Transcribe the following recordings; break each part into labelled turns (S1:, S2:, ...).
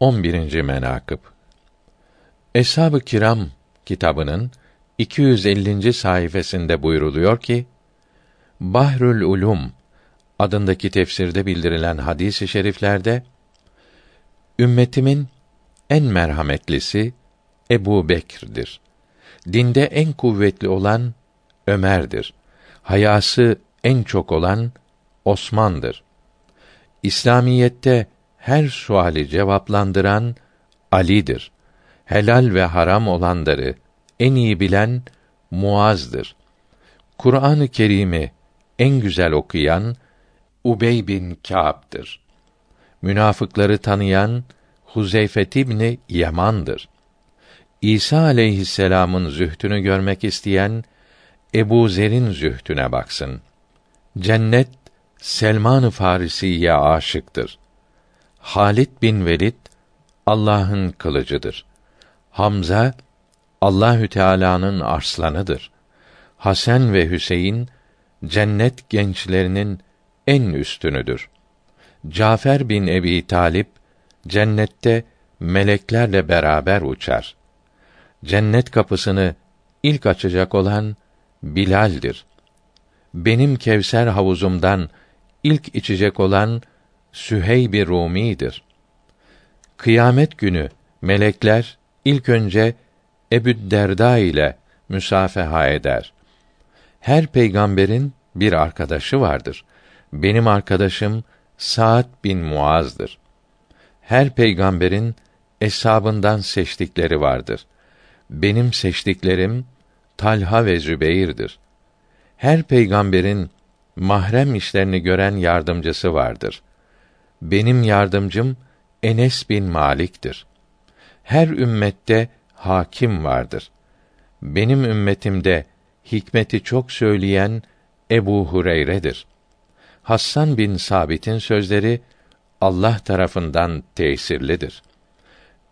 S1: 11. menakıb Eshab-ı Kiram kitabının 250. sayfasında buyruluyor ki Bahrül Ulum adındaki tefsirde bildirilen hadis-i şeriflerde ümmetimin en merhametlisi Ebu Bekir'dir. Dinde en kuvvetli olan Ömer'dir. Hayası en çok olan Osman'dır. İslamiyette her suali cevaplandıran Ali'dir. Helal ve haram olanları en iyi bilen Muaz'dır. Kur'an-ı Kerim'i en güzel okuyan Ubey bin Kâb'dır. Münafıkları tanıyan Huzeyfet İbni Yaman'dır. İsa aleyhisselamın zühdünü görmek isteyen Ebu Zer'in zühdüne baksın. Cennet Selman-ı Farisi'ye aşıktır. Halit bin Velid Allah'ın kılıcıdır. Hamza Allahü Teala'nın arslanıdır. Hasan ve Hüseyin cennet gençlerinin en üstünüdür. Cafer bin Ebi Talip cennette meleklerle beraber uçar. Cennet kapısını ilk açacak olan Bilal'dir. Benim Kevser havuzumdan ilk içecek olan Süheyb Rumi'dir. Kıyamet günü melekler ilk önce Ebu Derda ile müsafeha eder. Her peygamberin bir arkadaşı vardır. Benim arkadaşım Sa'd bin Muaz'dır. Her peygamberin eshabından seçtikleri vardır. Benim seçtiklerim Talha ve Zübeyir'dir. Her peygamberin mahrem işlerini gören yardımcısı vardır. Benim yardımcım Enes bin Malik'tir. Her ümmette hakim vardır. Benim ümmetimde hikmeti çok söyleyen Ebu Hureyre'dir. Hassan bin Sabit'in sözleri Allah tarafından tesirlidir.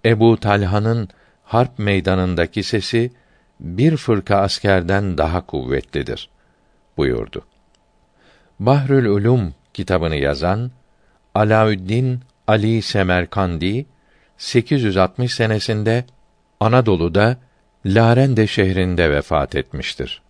S1: Ebu Talha'nın harp meydanındaki sesi bir fırka askerden daha kuvvetlidir buyurdu. Bahrül Ulum kitabını yazan Alaüddin Ali Semerkandi 860 senesinde Anadolu'da Larende şehrinde vefat etmiştir.